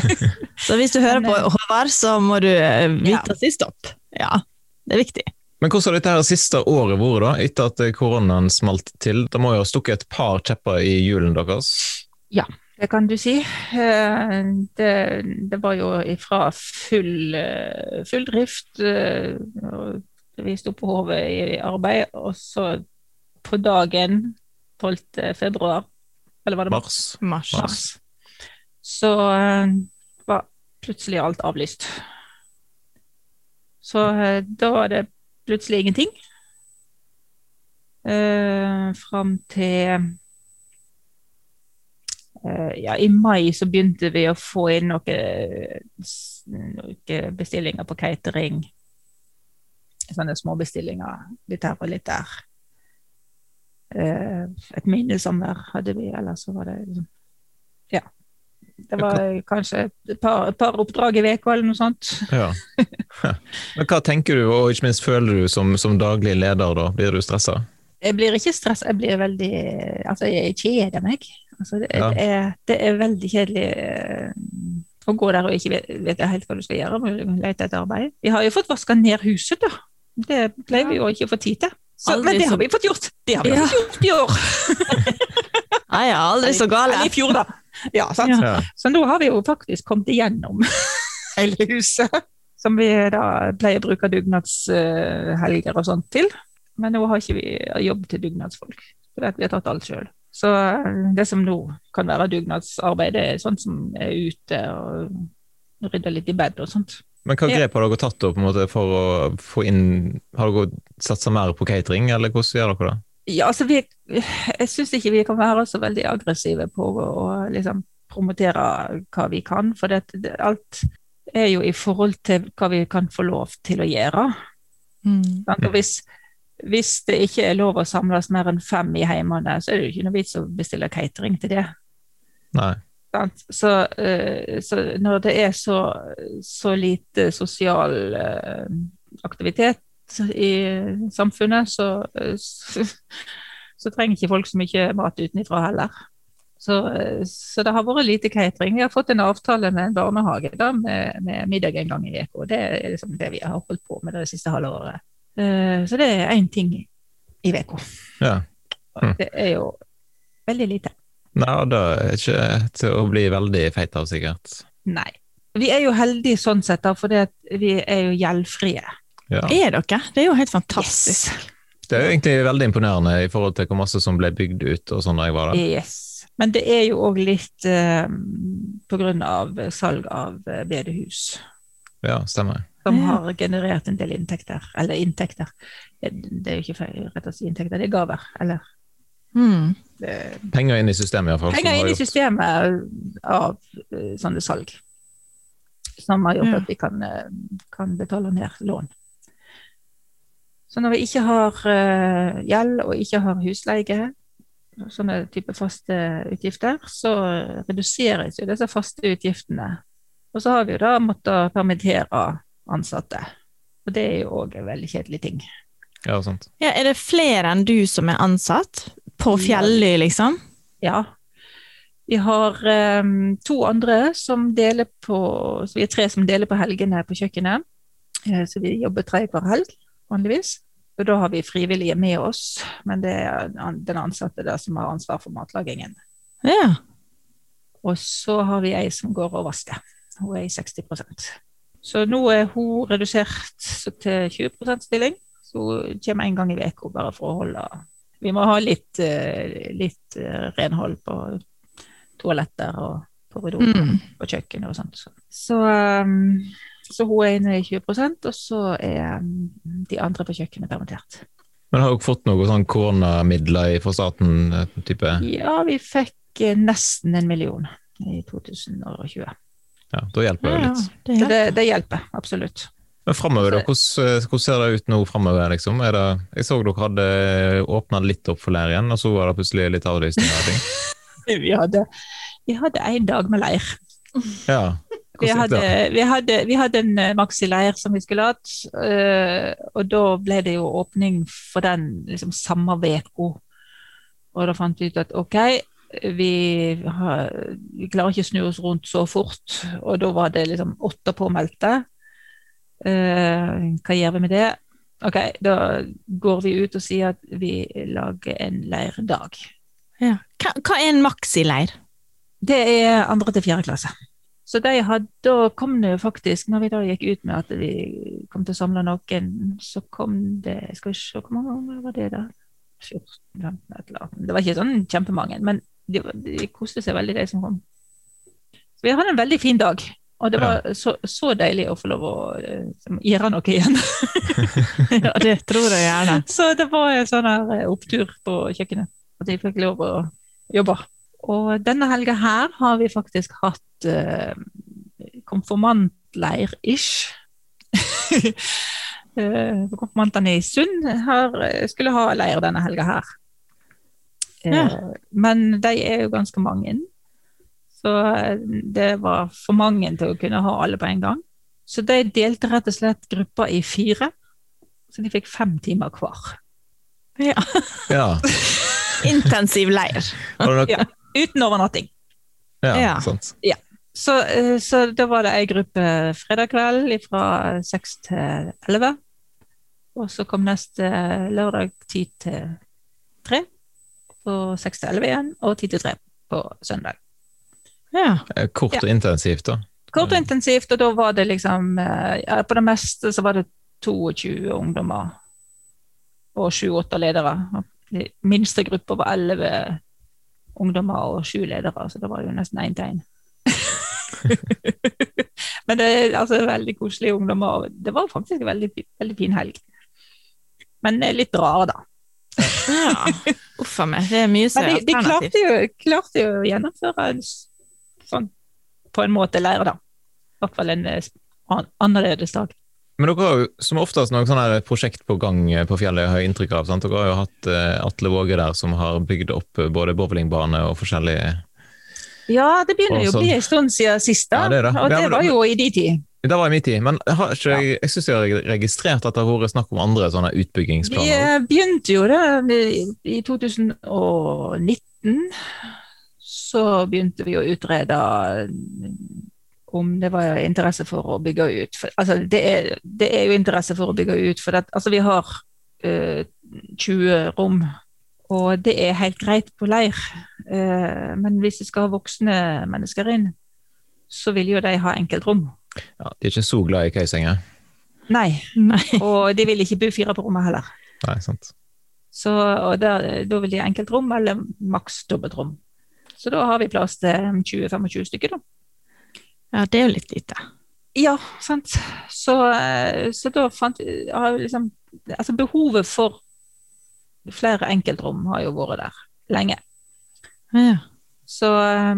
Så hvis du hører Men, på eh, Håvard, så må du eh, Ja. vite å si stopp. Ja, det er viktig. Men hvordan har dette her siste året vært, da, etter at koronaen smalt til? Det må jo ha stukket et par kjepper i hjulene deres? Det kan du si. Eh, Det, det var jo ifra full, eh, full drift. eh, Vi sto på hodet i arbeid, og så på dagen 12. februar, eller var det Mars? Mars. mars, så var plutselig alt avlyst. Så da var det plutselig ingenting. Eh, fram til Ja, i mai så begynte vi å få inn noen noe bestillinger på catering. Sånne småbestillinger litt her og litt der. Eh, et minnesommer hadde vi, eller så var det liksom Ja. Det var kanskje et par, et par oppdrag i uka eller noe sånt. Ja. Men hva tenker du, og ikke minst føler du som, som daglig leder, da? Blir du stressa? Jeg blir ikke stressa, jeg blir veldig Altså, jeg kjeder meg. Altså, det, Ja. det, er, det er veldig kjedelig eh, å gå der og ikke vet, vet helt hva du skal gjøre. må lete etter arbeid. Vi har jo fått vaska ned huset, da. Det pleier vi jo ikke å få tid til. Så, men det har vi fått gjort! Det har vi Ja. fått gjort i år! Nei, ja, aldri så gale. Eller i fjor, da. Ja, sant? Ja. Ja. Så nå har vi jo faktisk kommet igjennom hele huset. Som vi da pleier å bruke dugnadshelger og sånt til. Men nå har ikke vi jobb til dugnadsfolk. For vi har tatt alt sjøl. Så eh, det som nå kan være dugnadsarbeid, det er sånt som er ute og rydder litt i bed og sånt. Men hva grep har dere tatt da, på en måte, for å få inn Har dere satsa mer på catering, eller hvordan gjør dere det? Ja, altså vi, jeg syns ikke vi kan være så veldig aggressive på å, å liksom promotere hva vi kan, for det, det, alt er jo i forhold til hva vi kan få lov til å gjøre. Mm. Sant? Og hvis, hvis det ikke er lov å samles mer enn fem i heimene, så er det jo ikke noe vits å bestille catering til det. Nei. Så, eh, så når det er så, så lite sosial eh, aktivitet i samfunnet, så, eh, så, trenger ikke folk så mye mat utenfra heller. Så, så det har vært lite catering. Vi har fått en avtale med en barnehage da, med, med middag en gang i uka. Det er liksom det vi har holdt på med det siste halve året. Eh, Så det er én ting i uka. Ja. Hm. Det er jo veldig lite. Nei, og det er ikke til å bli veldig feit av, sikkert. Nei. Vi er jo heldige sånn sett, da, for vi er jo gjeldfrie. Ja. Er dere? Det er jo helt fantastisk. Det er jo egentlig veldig imponerende i forhold til hvor masse som ble bygd ut og sånn da jeg var der. Yes. Men det er jo òg litt eh, på grunn av salg av eh, bedehus, Ja, stemmer. Som Ja. har generert en del inntekter. Eller inntekter. Det, det er jo ikke feil rett å si inntekter, det er gaver. Eller Mm. det, Penger inn i systemet, iallfall. penger inn i systemet av eh, sånne salg. Som har gjort Ja. at vi kan, eh, kan betale ned lån. Så når vi ikke har uh, gjeld og ikke har husleie, sånne type faste utgifter, så reduseres jo disse faste utgiftene. Og så har vi jo da måttet permittere ansatte. Og det er jo òg en veldig kjedelig ting. Ja, sant. Ja, er det flere enn du som er ansatt på Fjelløy, liksom? Ja. Vi har um, to andre som deler på Så vi er tre som deler på helgene på kjøkkenet. Eh, så vi jobber tre hver helg, vanligvis. Og da har vi frivillige med oss, men det er den ansatte der som har ansvar for matlagingen. Ja. Og så har vi ei som går og vasker. Hun er i 60 Så nå er hun redusert til 20% stilling. Så hun kommer en gang i uka bare for å holde Vi må ha litt, eh, litt eh, renhold på toaletter og korridorer Mm. på kjøkkenet og sånt. Så, så, så hun er inne i 20 og så er um, de andre på kjøkkenet permittert. Men har dere fått noen sånn koronamidler fra staten? eh, type? Ja, vi fikk eh, nesten en million i 2020. Ja, da hjelper det jo Ja, litt. det hjelper. det, det hjelper, absolutt. Men framover, da? Hvordan, eh, hvordan ser det ut nå framover? Liksom? Det, jeg så dere hadde åpna litt opp for leir igjen, og så var det plutselig litt avlysninger og ting. Vi hadde, vi hadde en dag med leir. Ja. Vi hadde, vi hadde, vi hadde en eh, maxileir som vi skulle hatt, eh, og da ble det jo åpning for den liksom samme uka. Og da fant vi ut at ok, vi, har, vi klarer ikke å snu oss rundt så fort, og da var det liksom åtte påmeldte. Uh, hva gjør vi med det? Ok, da går vi ut og sier at vi lager en leirdag. Ja. Hva, hva er en maxileir? Det er andre til fjerde klasse. Så de hadde, da kom det faktisk, når vi da gikk ut med at vi kom til å samle noen, så kom det Skal vi se, hvor mange var det da? 14, 15, et eller annet. Det var ikke sånn kjempemange, men de, de koste seg veldig, de som kom. Så vi hadde en veldig fin dag. Og det var så, så deilig å få lov å liksom, gjøre noe igjen. Ja, det tror jeg gjerne. Så det var en sånn her eh, opptur på kjøkkenet. At jeg fikk lov å jobbe. Og denne helga her har vi faktisk hatt eh, konfirmantleir-ish. Eh, Konfirmantene i Sund har, skulle ha leir denne helga her. Eh, Ja. Men de er jo ganske mange. Så eh, det var for mange til å kunne ha alle på en gang. Så de delte rett og slett gruppa i fire. Så de fikk fem timer hver. Ja. Ja. Intensiv leir. Ja. Uten overnatting. Ja, Ja. sant. Så, eh, så da var det ei gruppe fredag kveld fra seks til elleve. Og så kom neste lørdag ti til tre. Og seks til elleve igjen, og ti til tre på søndag. Ja. Eh, Kort og intensivt, da. Kort og intensivt, og da var det liksom eh, ja, På det meste så var det 22 ungdommer og 7-8 ledere. De minste gruppa var 11 ungdommer og 7 ledere, så det var jo nesten én én. Men det er altså veldig koselige ungdommer, det var faktisk en veldig, veldig fin helg. Men eh, litt rar, da. Ja. Uff a meg, det er mye som Men er de, de klarte, jo, klarte jo å gjennomføre en sånn på en måte leir, da. I hvert fall en eh, an annerledes dag. Men dere har jo som oftest noen sånn her prosjekt på gang eh, på fjellet, har jeg inntrykk av. Sant? Dere har jo hatt eh, Atle Våge der som har bygd opp både bowlingbane og forskjellige Ja, det begynner jo å bli en stund siden sist, da. Ja, det det. og det var jo i de tid. Det var i min tid, men har ikke, jeg, jeg syns jeg har registrert at det har vært snakk om andre sånne utbyggingsplaner. Vi begynte jo det i 2019. Så begynte vi å utrede om det var interesse for å bygge ut. For, altså, det, er, det er jo interesse for å bygge ut, for det, altså, vi har uh, 20 rom, og det er helt greit på leir. uh, men hvis vi skal ha voksne mennesker inn, så vil jo de ha enkeltrom. Ja, de er ikke så glad i køysenger. Nei, Nei. og de vil ikke bo fire på rommet heller. Nei, sant. Så, og der, da vil de ha enkeltrom eller maks dobbeltrom. Så da har vi plass til 20-25 stykker, da. Ja, det er jo litt lite. Ja, sant. Så, så da fant vi har liksom Altså behovet for flere enkeltrom har jo vært der lenge. Ja. Så,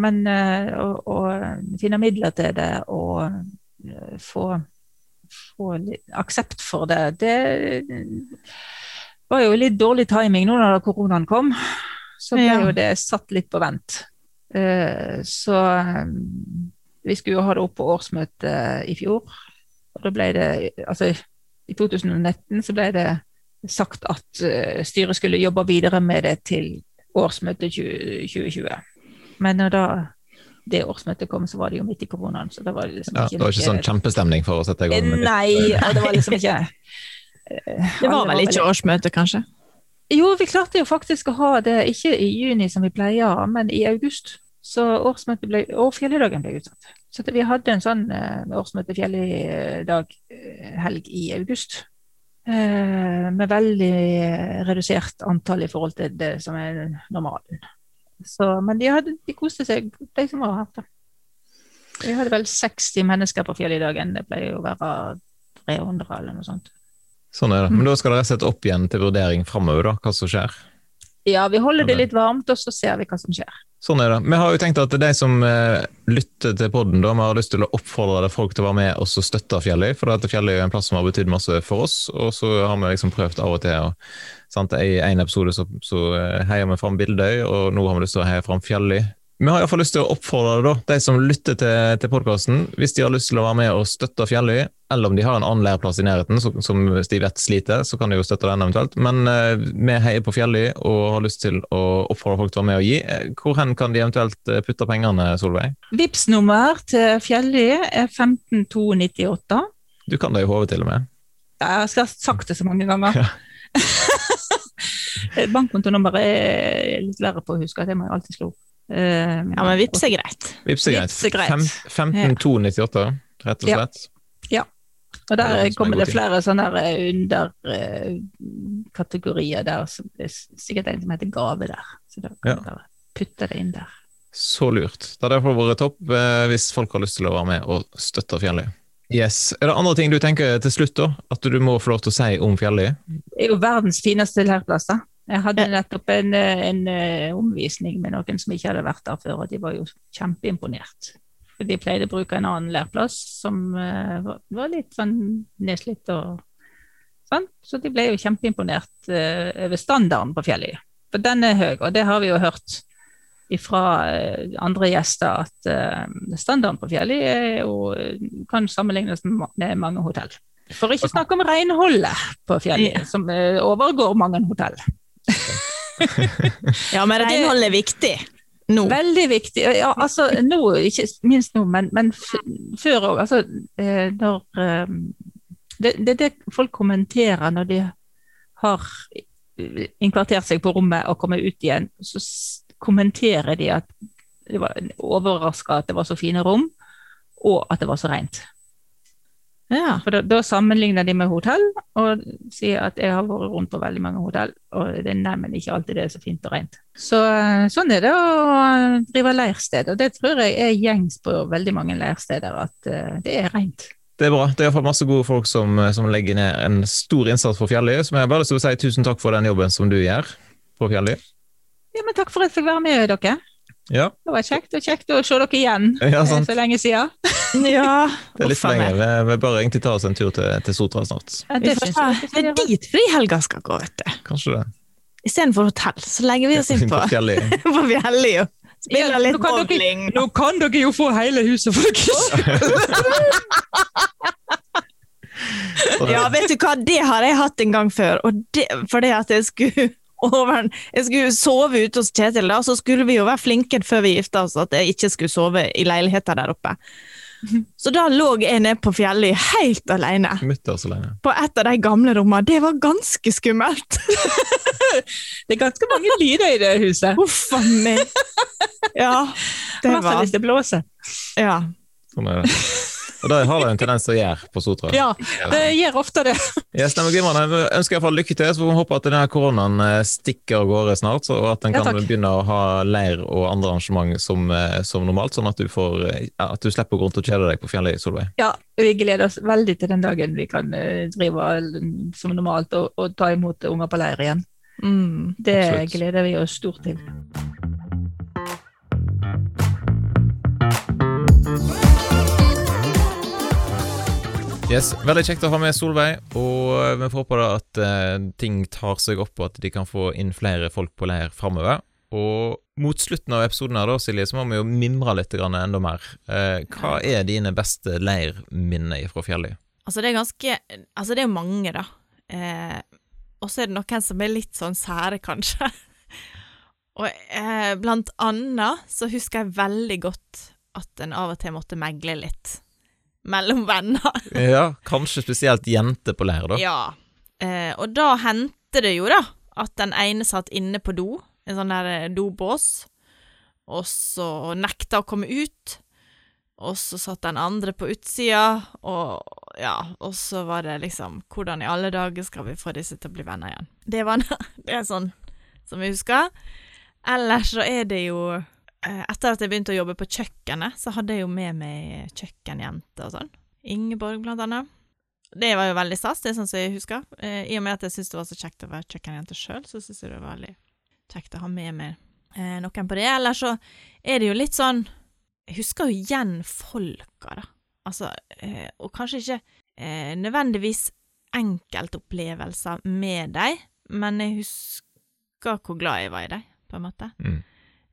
men å, å finne midler til det og få få aksept for det. Det var jo litt dårlig timing nå da koronaen kom. Så ble jo det satt litt på vent. Eh, Så eh, vi skulle jo ha det opp på årsmøtet i fjor. Og da ble det Altså, i 2019 så ble det sagt at eh, styret skulle jobbe videre med det til årsmøtet 2020. Men da det årsmøtet kom, så var det jo midt i koronaen, så Det var liksom Ja, det var ikke sånn kjempestemning for å sette i gang med. Nei, og det var liksom ikke Det var vel ikke årsmøte, kanskje? Jo, vi klarte jo faktisk å ha det ikke i juni som vi pleier, men i august. Så årsmøtet ble, og fjellidagen ble utsatt. Så vi hadde en sånn eh, årsmøte fjellidag eh, helg i august. Eh, med veldig redusert antall i forhold til det som er normalen. Så, men de, hadde, de koste seg, de som var her. da. Vi hadde vel 60 mennesker på fjellidagen. Det pleier jo å være 300 eller noe sånt. Sånn er det. Men da skal det rett og slett opp igjen til vurdering framover, da, hva som skjer. Ja, vi holder det litt varmt, og så ser vi hva som skjer. Sånn er det. Vi har jo tenkt at de som eh, lytter til podden, da, vi har lyst til å oppfordre folk til å være med og støtte Fjelløy, for dette Fjelløy er en plass som har betydd masse for oss, og så har vi liksom prøvd av og til. Og? I en episode så, så eh, heier vi fram Bildøy, og nå har vi lyst til å heie fram Fjelløy. Vi har iallfall lyst til å oppfordre da, de som lytter til, til podkasten, hvis de har lyst til å være med og støtte Fjelløy, eller om de har en annen leirplass i nærheten som, som de vet sliter, så kan de jo støtte den eventuelt. Men eh, vi heier på Fjelløy og har lyst til å oppfordre folk til å være med og gi. Eh, Hvor hen kan de eventuelt eh, putte pengene, Solveig? Vips nummer til Fjelløy er 15298. Du kan det i hodet til og med. Jeg skal ha sagt det så mange ganger. Ja. Bankkontonummeret er litt verre på å huske, det må jeg alltid slå opp. Eh, Ja, men vips er greit. Vips er greit. Vips er greit. Fem- 15298, rett og slett. Ja. ja. Og er der er kommer det flere sånne underkategorier der. Så Det er sikkert en som heter gave der. Så da kan Ja. putte det inn der. Så lurt. Det hadde iallfall vært topp eh, hvis folk har lyst til å være med og støtte Fjelløy. Yes. Er det andre ting du tenker til slutt, da? At du må få lov til å si om Fjelløy? Det er jo verdens fineste leirplass. da. Jeg hadde nettopp en, en eh, omvisning med noen som ikke hadde vært der før, og de var jo kjempeimponert. De pleide å bruke en annen læreplass som eh, var, litt sånn nedslitt og sånn, så de ble jo kjempeimponert eh, over standarden på Fjelløya. For den er høy, og det har vi jo hørt fra andre gjester at standarden på Fjelløya er jo, kan sammenlignes med mange hotell. For ikke snakke om renholdet på fjellet, som overgår mange hotell. Ja, men renhold er viktig nå. Veldig viktig. Ja, altså, nå, ikke minst nå, men, men før òg. Altså, eh, når eh, det, det er det folk kommenterer når de har inkvartert seg på rommet og kommer ut igjen. Så kommenterer de at de var overraska at det var så fine rom, og at det var så rent. Ja. For da, da sammenligner de med hotell, og sier at jeg har vært rundt på veldig mange hotell, og det er neimen ikke alltid det er så fint og rent. Så eh, sånn er det å drive leirsted, og det tror jeg er gjengs på veldig mange leirsteder, at uh, det er rent. Det er bra. Det er iallfall masse gode folk som, som legger ned en stor innsats for Fjelløy. Som jeg bare lyst til å si tusen takk for den jobben som du gjør på Fjelløy. Ja, men takk for at jeg fikk være med dere. Ja, Det var kjekt og kjekt å se dere igjen. ja er sant. så lenge siden. ja. Det er litt Uff lenge. Vi, vi bør egentlig ta oss en tur til, til Sotra snart. Ja, det det er dit frihelga skal gå, vet du. Kanskje det. Istedenfor hotell, så legger vi oss inn på, på Fjelli og Ja, spiller litt nå bowling. Nå kan dere jo få hele huset, folkens! Ja, vet du hva, det har jeg hatt en gang før, og det, fordi at jeg skulle over, jeg skulle sove ute hos Kjetil, da, så skulle vi jo være flinke før vi gifta oss, at jeg ikke skulle sove i leiligheta der oppe. Så da lå jeg nede på Fjelløy helt alene, alene. på et av de gamle rommene. Det var ganske skummelt. Det er ganske mange lyder i det huset. Huff a meg. Ja, I det hvert fall var hvis det blåser. Ja. Sånn er det. Og det har de en tendens til å gjøre på Sotra. Ja, det gjør ofte det. Yes, nei, glimrende. Jeg ønsker i hvert fall lykke til, så får vi håpe at denne koronaen eh, stikker av gårde snart, og at en kan ja, begynne å ha leir og andre arrangement som, eh, som normalt, sånn at du, får, eh, at du slipper å gå rundt og kjede deg på Fjelløy, Solveig. Ja, vi gleder oss veldig til den dagen vi kan drive som normalt og, og ta imot unger på leir igjen. Mm. Det Absolutt. gleder vi oss stort til. Yes, Veldig kjekt å ha med Solveig, og vi får håpe da at eh, ting tar seg opp, og at de kan få inn flere folk på leir framover. Og mot slutten av episoden her da, Silje, så må vi jo mimre litt grann enda mer. Eh, hva er dine beste leirminner fra Fjelløy? Altså, det er ganske Altså, det er mange, da. Eh, og så er det noen som er litt sånn sære, kanskje. og eh, blant annet så husker jeg veldig godt at en av og til måtte megle litt mellom venner. Ja, kanskje spesielt jenter på leir, da. Ja. Eh, og da hendte det jo, da, at den ene satt inne på do, en sånn der eh, dobås, og så nekta å komme ut. Og så satt den andre på utsida, og ja, og så var det liksom Hvordan i alle dager skal vi få disse til å bli venner igjen? Det var det er sånn som vi husker. Ellers så er det jo Etter at jeg begynte å jobbe på kjøkkenet, så hadde jeg jo med meg kjøkkenjente og sånn. Ingeborg, blant annet. Det var jo veldig stas, det er sånn som jeg husker. Eh, I og med at jeg syntes det var så kjekt å være kjøkkenjente sjøl, så syns jeg det var veldig kjekt å ha med meg eh, noen på det. Eller så er det jo litt sånn Jeg husker jo igjen folka, da. Altså, eh, og kanskje ikke eh, nødvendigvis enkeltopplevelser med dem, men jeg husker hvor glad jeg var i dem, på en måte. Mm.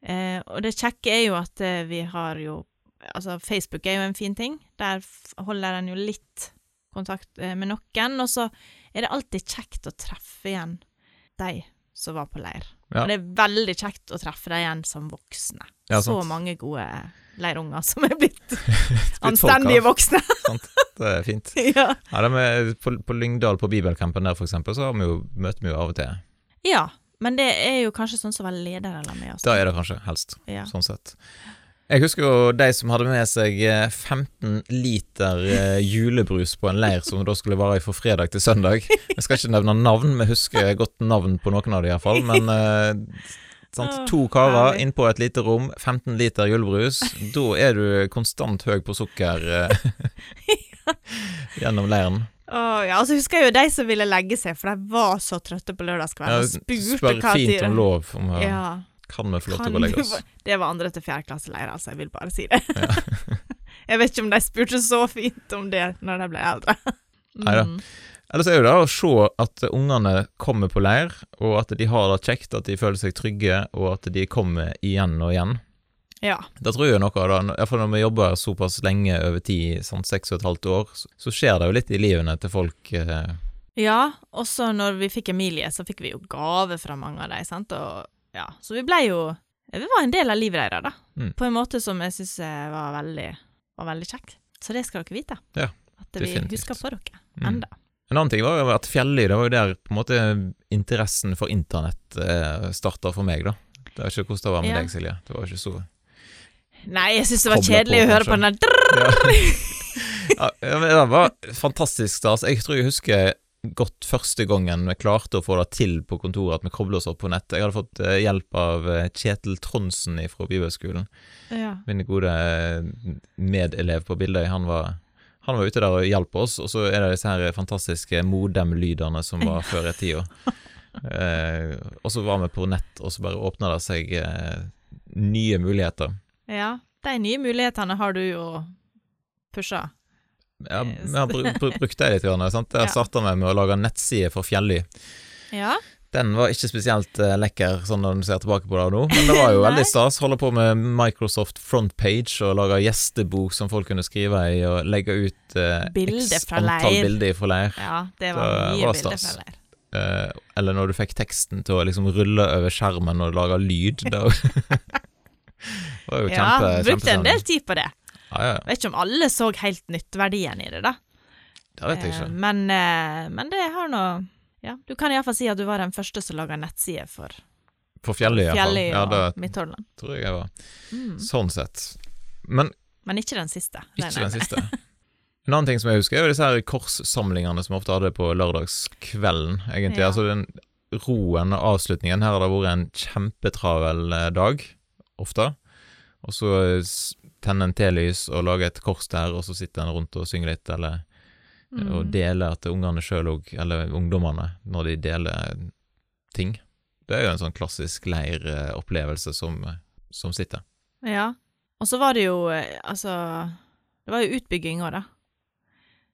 Eh, og det kjekke er jo at eh, vi har jo Altså, Facebook er jo en fin ting. Der holder en jo litt kontakt eh, med noen, og så er det alltid kjekt å treffe igjen de som var på leir. Ja. Og det er veldig kjekt å treffe dem igjen som voksne. Ja, så mange gode leirunger som er blitt anstendige voksne. voksne. Det er fint. ja. Ja, med, på, på Lyngdal, på bibelcampen der, for eksempel, så har vi jo, møter vi jo av og til. ja, men det er jo kanskje sånn som var leder eller med oss. Da er det kanskje helst, ja. sånn sett. Jeg husker jo de som hadde med seg eh, 15 liter eh, julebrus på en leir som da skulle vare fra fredag til søndag. Jeg skal ikke nevne navn, vi husker godt navn på noen av de iallfall. Men eh, sant, to karer innpå inn på et lite rom, 15 liter julebrus. Da er du konstant høy på sukker eh, gjennom leiren. Åh, ja, og så husker jeg jo de som ville legge seg, for de var så trøtte på lørdagskvelden og spør fint om lov. Om, Ja, Kan vi få lov til å legge oss? Det var andre til fjerde klasse leir, altså, jeg vil bare si det. jeg vet ikke om de spurte så fint om det når de ble eldre. Neida. da. Ellers er jo det å se at ungene kommer på leir, og at de har det kjekt, at de føler seg trygge, og at de kommer igjen og igjen. Ja. Da tror jeg noe av det, iallfall når vi jobber såpass lenge over tid, sånn seks og et halvt år, så- skjer det jo litt i livene til folk. Eh, ja, også når vi fikk Emilie, så fikk vi jo gave fra mange av dem, sant, og ja, så vi ble jo Vi var en del av livet deres, da, Mm. på en måte som jeg syns var veldig, var veldig kjekt. Så det skal dere vite. Ja, At vi definitivt. husker på dere Mm. enda. En annen ting var jo at Fjelli, det var jo der på en måte interessen for internett eh, starta for meg, da. Det er ikke hvordan det var med Ja. deg, Silje. Det var ikke så Nei, jeg syns det var kjedelig på, å høre på den der ja, ja, Det var fantastisk stas. Jeg tror jeg husker godt første gangen vi klarte å få det til på kontoret, at vi koblet oss opp på nett. Jeg hadde fått eh, hjelp av eh, Kjetil Tronsen fra Bibelskolen. Ja. Min gode eh, medelev på Bildøy. Han var, han var ute der og hjalp oss, og så er det disse her fantastiske modem-lydene som var før i tida. Eh, og så var vi på nett, og så bare åpna det seg eh, nye muligheter. Ja. De nye mulighetene har du jo pusha. Ja, vi har br bru brukt det litt. grann, Sant? Jeg Ja. starta med, å lage nettside for Fjelly. Ja. Den var ikke spesielt eh, lekker sånn når du ser tilbake på det nå, men det var jo veldig stas. Holde på med Microsoft Frontpage og lage gjestebok som folk kunne skrive i, og legge ut eh, Bilder x antall bilder fra leir. ja, det var så, mye var bilder fra leir. Eh, eller når du fikk teksten til å liksom rulle over skjermen og lage lyd. Jo Ja, brukte en del tid på det. Ja, ja, ja. Vet ikke om alle så helt nytteverdien i det, da. Det vet jeg Eh, ikke. Men, eh, men det har nå Ja, du kan iallfall si at du var den første som laga nettside for For Fjelly, iallfall. Fjelli Ja, og det Midthordland. tror jeg jeg var. Mm. Sånn sett. Men Men ikke den siste. Ikke den siste. En annen ting som jeg husker, er jo disse her korssamlingene som vi ofte hadde på lørdagskvelden. egentlig. Ja. Altså den roen og avslutningen. Her har det vært en kjempetravel eh, dag, ofte. Og så s- tenne en telys og lage et kors der, og så sitter en rundt og synger litt, eller og Mm. deler til ungene sjøl òg, eller ungdommene, når de deler ting. Det er jo en sånn klassisk leiropplevelse som, som sitter. Ja. Og så var det jo eh, Altså Det var jo utbygging òg, da.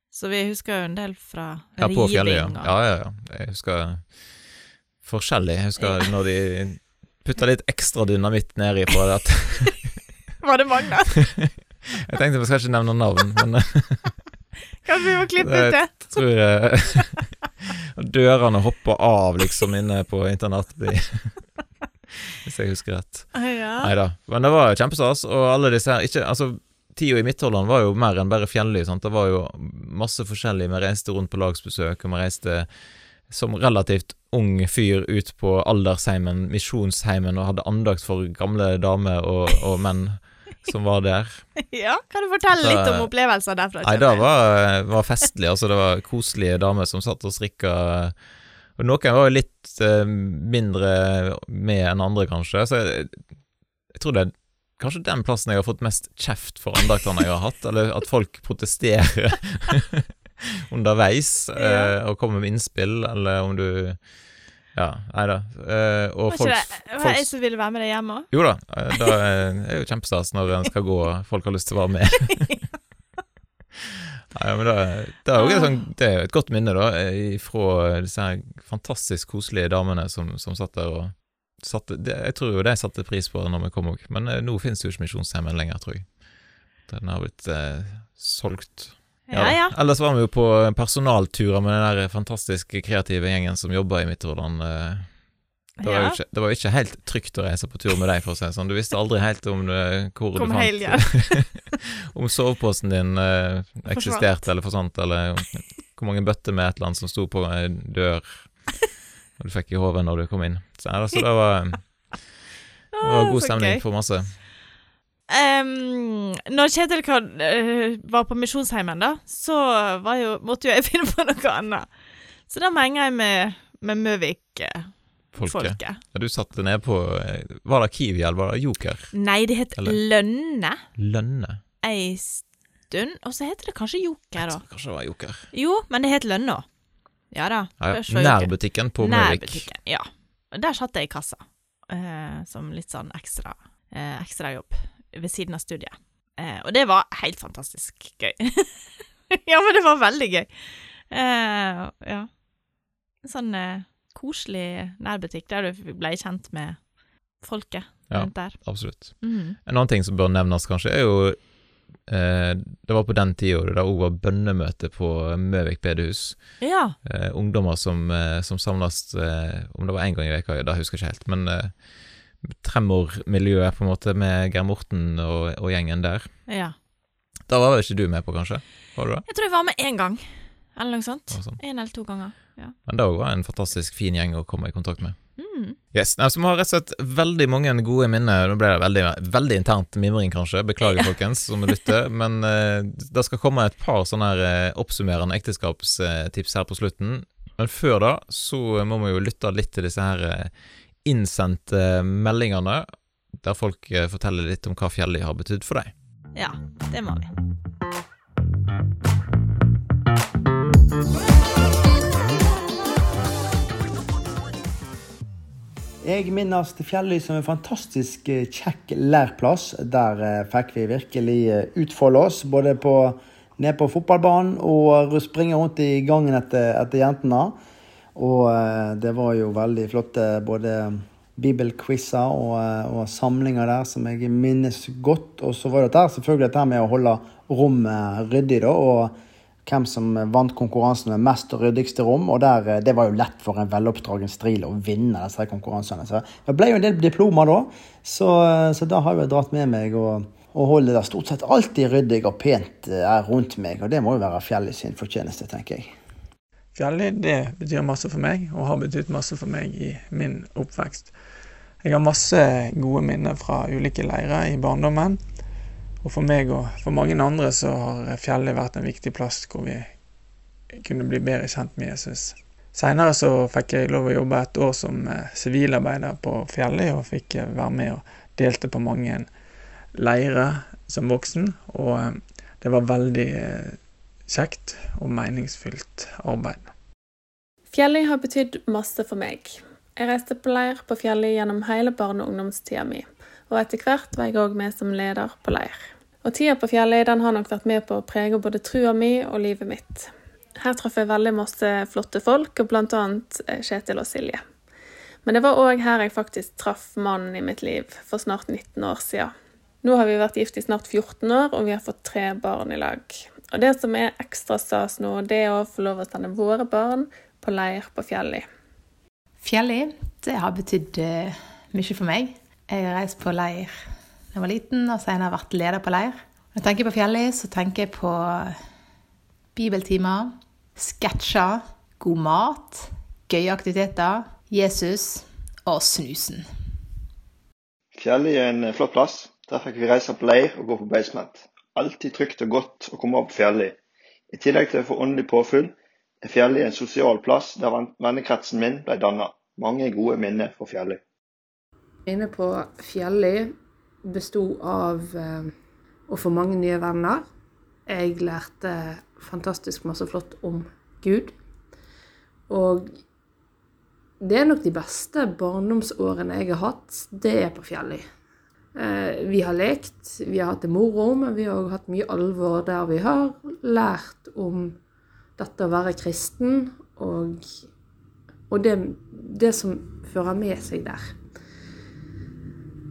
Så vi husker jo en del fra Ja, på fjellet, ja. ja. Ja, ja, Jeg husker forskjellig. Jeg husker når de putta litt ekstra dynamitt nedi på det. At Var det Magnar? jeg tenkte vi skal ikke nevne navn, men Kanskje vi må klippe ut det? jeg tror jeg dørene hopper av liksom inne på internatet. Hvis jeg husker rett. Ja. Nei da. Men det var kjempestas, og alle disse her ikke, altså, Tida i Midtholland var jo mer enn bare fjellig sant? Det var jo masse forskjellig. Vi reiste rundt på lagsbesøk, og vi reiste som relativt ung fyr ut på aldersheimen, misjonsheimen, og hadde andakt for gamle damer og, og menn som var der. ja. Kan du fortelle litt om opplevelser derfra? Nei, det var, var festlig. Altså, det var koselige damer som satt og strikka. Og noen var jo litt eh, mindre med enn andre, kanskje. Så jeg, jeg tror det er kanskje den plassen jeg har fått mest kjeft for andaktene jeg har hatt. Eller at folk protesterer underveis ja. og komme med innspill, eller om du Ja, nei da. Eh, og folk, det var folk jeg som ville være med deg hjem òg? Jo da, eh, det er jo kjempestas når en skal gå og folk har lyst til å være med. ja, men det, det, er jo et, sånt, det er et godt minne, da, eh, fra disse her fantastisk koselige damene som, som satt der og satte det, Jeg tror jo de satte pris på det når vi kom òg, men eh, nå finnes det jo ikke Misjonshjemmet lenger, tror jeg. Den har blitt eh, solgt. Ja, ja. Ellers var vi jo på personalturer med den der fantastiske kreative gjengen som jobber i Midtjordan. Eh, det var, jo ikke, det var ikke helt trygt å reise på tur med deg, for å si det sånn. Du visste aldri helt om det, hvor Kom du fant heil ja. Om soveposen din eh, eksisterte eller forsvant, eller hvor mange bøtter med et eller annet som sto på en dør, og du fikk i hodet når du kom inn. Så, ja, så det var, det var god stemning for masse. Em, når Kjetil eh, var på Misjonsheimen, da, så var jo, måtte jo jeg finne på noe annet. Så da menga jeg med, med Møvik-folket. Folket. Ja, du satte ned på eh, Var det Kiwi, eller var det Joker? Nei, det het Eller- Lønne Lønne? ei stund, og så heter det kanskje Joker da. Kanskje det var Joker. Jo, men det het Lønne òg. Ja da. Ja, ja. Nærbutikken på Møvik. Nærbutikken, ja. Og Der satt jeg i kassa, uh, som litt sånn ekstra eh, ekstrajobb ved siden av studiet. Eh, og det var helt fantastisk gøy. ja, men det var veldig gøy. Eh, ja. En sånn eh, koselig nærbutikk der du ble kjent med folket Ja. der. Absolutt. Mhm. En annen ting som bør nevnes, kanskje, er jo eh, Det var på den tida det òg var bønnemøte på Møvik bedehus. Ja. eh, ungdommer som, eh, som samles eh, Om det var én gang i veka, det husker jeg ikke helt. Men Tremor-miljøet, på en måte, med Geir Morten og, og gjengen der. ja. Da var vel ikke du med på, kanskje? Var du det? Jeg tror jeg var med én gang, eller noe sånt. Sånn. En eller to ganger. Ja. Men det var en fantastisk fin gjeng å komme i kontakt med. Mm. Yes, nei, så Vi har rett og slett veldig mange gode minner. Nå ble det veldig, veldig internt mimring, kanskje. Beklager, folkens, som lytter. Men uh, det skal komme et par sånne her, eh, oppsummerende ekteskapstips her på slutten. Men før da så må vi jo lytte litt til disse her eh, innsendte meldingene, der folk eh, forteller litt om hva fjellet har betydd for deg. ja, det må vi. Jeg minnes Fjelløy som en fantastisk eh, kjekk lærplass. Der eh, fikk vi virkelig utfolde oss, både på, ned på fotballbanen og springe rundt i gangen etter, etter jentene. Og eh, det var jo veldig flotte både bibelquizer og, eh, og samlinger der som jeg minnes godt. Og så var det der selvfølgelig dette med å holde rommet ryddig, da. og hvem som vant konkurransen med mest ryddigste rom. Og der, eh, det var jo lett for en veloppdragen stril å vinne disse konkurransene. Så det ble jo en del diplomer da, så, så da har jeg dratt med meg og, og holder det stort sett alltid ryddig og pent rundt meg. Og det må jo være Fjellet sin fortjeneste, tenker jeg. Fjelli, det betyr masse for meg, og har betydd masse for meg i min oppvekst. Jeg har masse gode minner fra ulike leirer i barndommen. Og for meg og for mange andre så har fjellet vært en viktig plass hvor vi kunne bli bedre kjent med Jesus. Seinere så fikk jeg lov å jobbe et år som eh, sivilarbeider på fjellet, og fikk eh, være med og delte på mange leirer som voksen. Og eh, det var veldig kjekt og meningsfylt arbeid. Fjellet har betydd masse for meg. Jeg reiste på leir på fjellet gjennom hele barne- og ungdomstida mi, og etter hvert var jeg òg med som leder på leir. Og tida på fjellet den har nok vært med på å prege både trua mi og livet mitt. Her traff jeg veldig masse flotte folk, og annet eh, Kjetil og Silje. Men det var òg her jeg faktisk traff mannen i mitt liv for snart 19 år siden. Nå har vi vært gift i snart 14 år, og vi har fått tre barn i lag. Og det som er ekstra stas nå, det er å få lov å sende våre barn på leir på Fjelli. Fjelli, det har betydd eh, mye for meg. Jeg har reist på leir da jeg var liten, og senere vært leder på leir. Når jeg tenker på Fjelli, så tenker jeg på bibeltimer, sketsjer, god mat, gøye aktiviteter, Jesus og snusen. Fjelli er en flott plass. Der fikk vi reise på leir og gå på basement. Alltid trygt og godt å komme opp fjellet. I tillegg til å få åndelig påfyll, er fjellet en sosial plass der vennekretsen min ble dannet. Mange gode minner fra Fjelli. Inne på Fjelli besto av eh, å få mange nye venner. Jeg lærte fantastisk masse flott om Gud. Og det er nok de beste barndomsårene jeg har hatt, det er på Fjelli. Eh, vi har lekt, vi har hatt det moro, men vi har òg hatt mye alvor der vi har lært om dette å være kristen, og, og det, det som fører med seg der.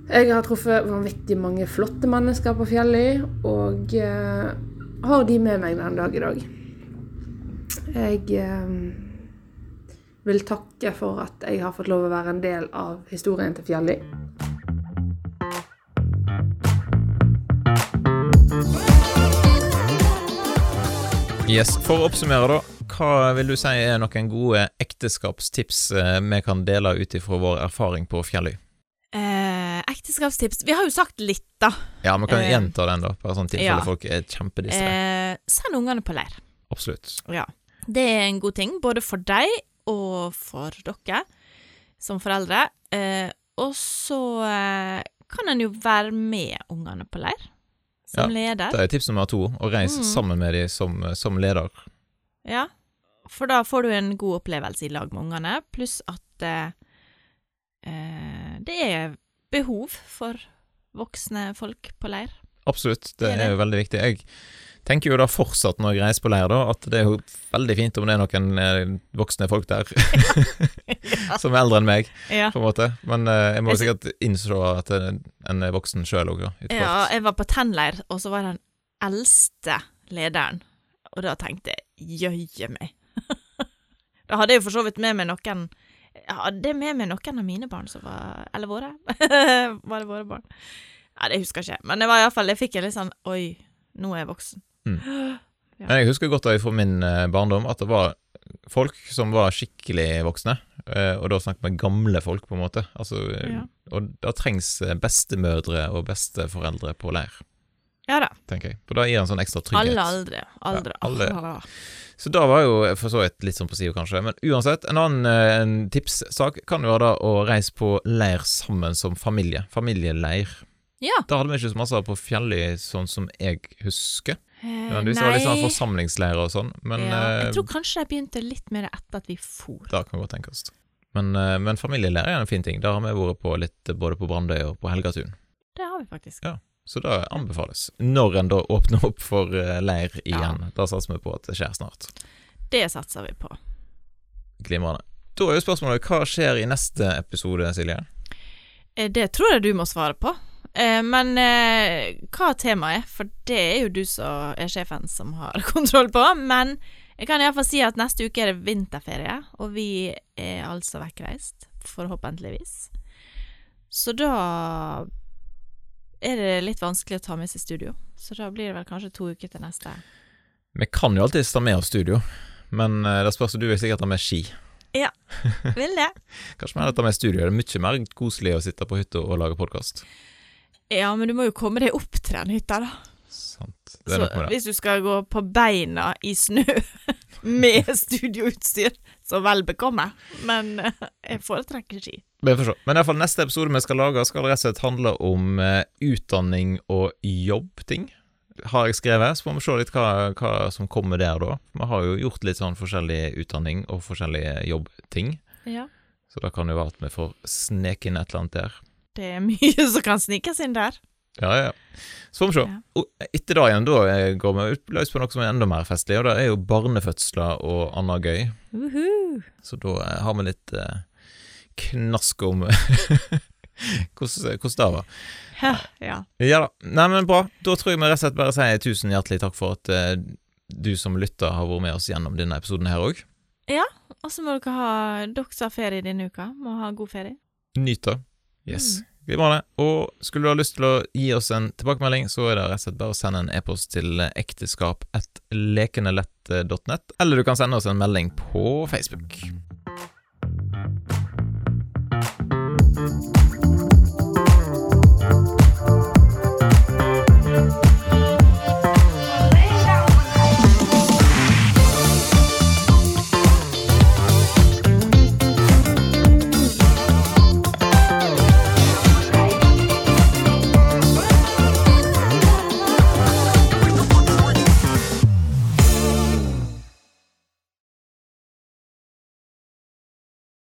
Jeg har truffet vanvittig mange flotte mennesker på fjellet, og eh, har de med meg den dag i dag. Jeg eh, vil takke for at jeg har fått lov å være en del av historien til Fjelli. Yes, For å oppsummere, da. Hva vil du si er noen gode ekteskapstips eh, vi kan dele ut ifra vår erfaring på Fjelløy? Eh, ekteskapstips Vi har jo sagt litt, da. Ja, vi kan Eh, gjenta den, da, bare sånn tilfelle ja. folk er kjempedistré. Eh, send ungene på leir. Absolutt. Ja. Det er en god ting, både for deg og for dere som foreldre. Eh, og så kan en jo være med ungene på leir, som leder. Det er tips nummer to, å reise Mm. sammen med dem som, som leder. Ja, for da får du en god opplevelse i lag med ungene, pluss at eh, eh, det er behov for voksne folk på leir. Absolutt, det Det er er det. jo veldig viktig. Jeg tenker jo da fortsatt når jeg reiser på leir, da, at det er jo veldig fint om det er noen eh, voksne folk der som er eldre enn meg, Ja. på en måte. Men uh, jeg må jo sikkert innse at eh, en er voksen sjøl òg. Ja, jeg var på tennleir, og så var den eldste lederen, og da tenkte jeg jøye meg. da hadde jeg jo for så vidt med meg noen Jeg hadde med meg noen av mine barn som var Eller våre. var det våre barn? Ja, det husker jeg ikke, men det var iallfall Jeg fikk en litt sånn Oi, nå er jeg voksen. Men jeg husker godt da fra min eh, barndom at det var folk som var skikkelig voksne, eh, og da snakket vi gamle folk, på en måte. Altså, eh, Ja. Og da trengs bestemødre og besteforeldre på leir, Ja da. tenker jeg. For da gir en sånn ekstra trygghet. Alle aldre. Aldre. Ja, alle. Ah. Så da var jo for så vidt litt sånn på sida, kanskje. Men uansett, en annen en tipssak kan jo være da å reise på leir sammen som familie. Familieleir. Ja. Da hadde vi ikke så masse på Fjelli, sånn som jeg husker. Eh, du det var litt sånn forsamlingsleirer og sånn. Men ja, eh, jeg tror kanskje jeg begynte litt med det etter at vi for. Da kan vi godt tenkes. Men, eh, men familieleir er en fin ting. Da har vi vært på litt både på Brandøy og på Helgatun. Det har vi faktisk. Ja. Så det anbefales. Når en da åpner opp for eh, leir igjen. Da satser vi på at det skjer snart. Det satser vi på. Glimrende. Da er jo spørsmålet hva skjer i neste episode, Silje? Eh, Det tror jeg du må svare på. Eh, Men eh, hva temaet er, for det er jo du som er sjefen som har kontroll på. Men jeg kan iallfall si at neste uke er det vinterferie, og vi er altså vekkreist. Forhåpentligvis. Så da er det litt vanskelig å ta med seg studio. Så da blir det vel kanskje to uker til neste. Vi kan jo alltids ta med oss studio, men eh, det spørs du vil sikkert ta med ski. Ja, vil det. Kanskje vi heller tar med studio. Det er mye mer koselig å sitte på hytta og lage podkast. Ja, men du må jo komme deg opp til den hytta, da. Sant. Så hvis du skal gå på beina i snø med studioutstyr, så vel bekomme. Men eh, jeg foretrekker ski. Men i hvert fall neste episode vi skal lage, skal rett og slett handle om eh, utdanning og jobbting. Har jeg skrevet, så får vi se litt hva, hva som kommer der da. Vi har jo gjort litt sånn forskjellig utdanning og forskjellige jobbting, Ja. så da kan det jo være at vi får sneke inn et eller annet der. Det er mye som kan snikes inn der. Ja, ja. Så får vi se. Ja. Etter det igjen, da går vi ut løs på noe som er enda mer festlig, og det er jo barnefødsler og annet gøy. Uhu. Så da eh, har vi litt eh, knask om hvordan hvordan det var. Ja, ja. Ja da. Nei, men bra. Da tror jeg vi rett og slett bare sier tusen hjertelig takk for at eh, du som lytter har vært med oss gjennom denne episoden her òg. Og så må dere ha Dere som har ferie denne uka, må ha god ferie. Nyt det. Yes. Mm. Glimrende. Og skulle du ha lyst til å gi oss en tilbakemelding, så er det rett og slett bare å sende en e-post til ekteskap1lekenelett.nett, eller du kan sende oss en melding på Facebook.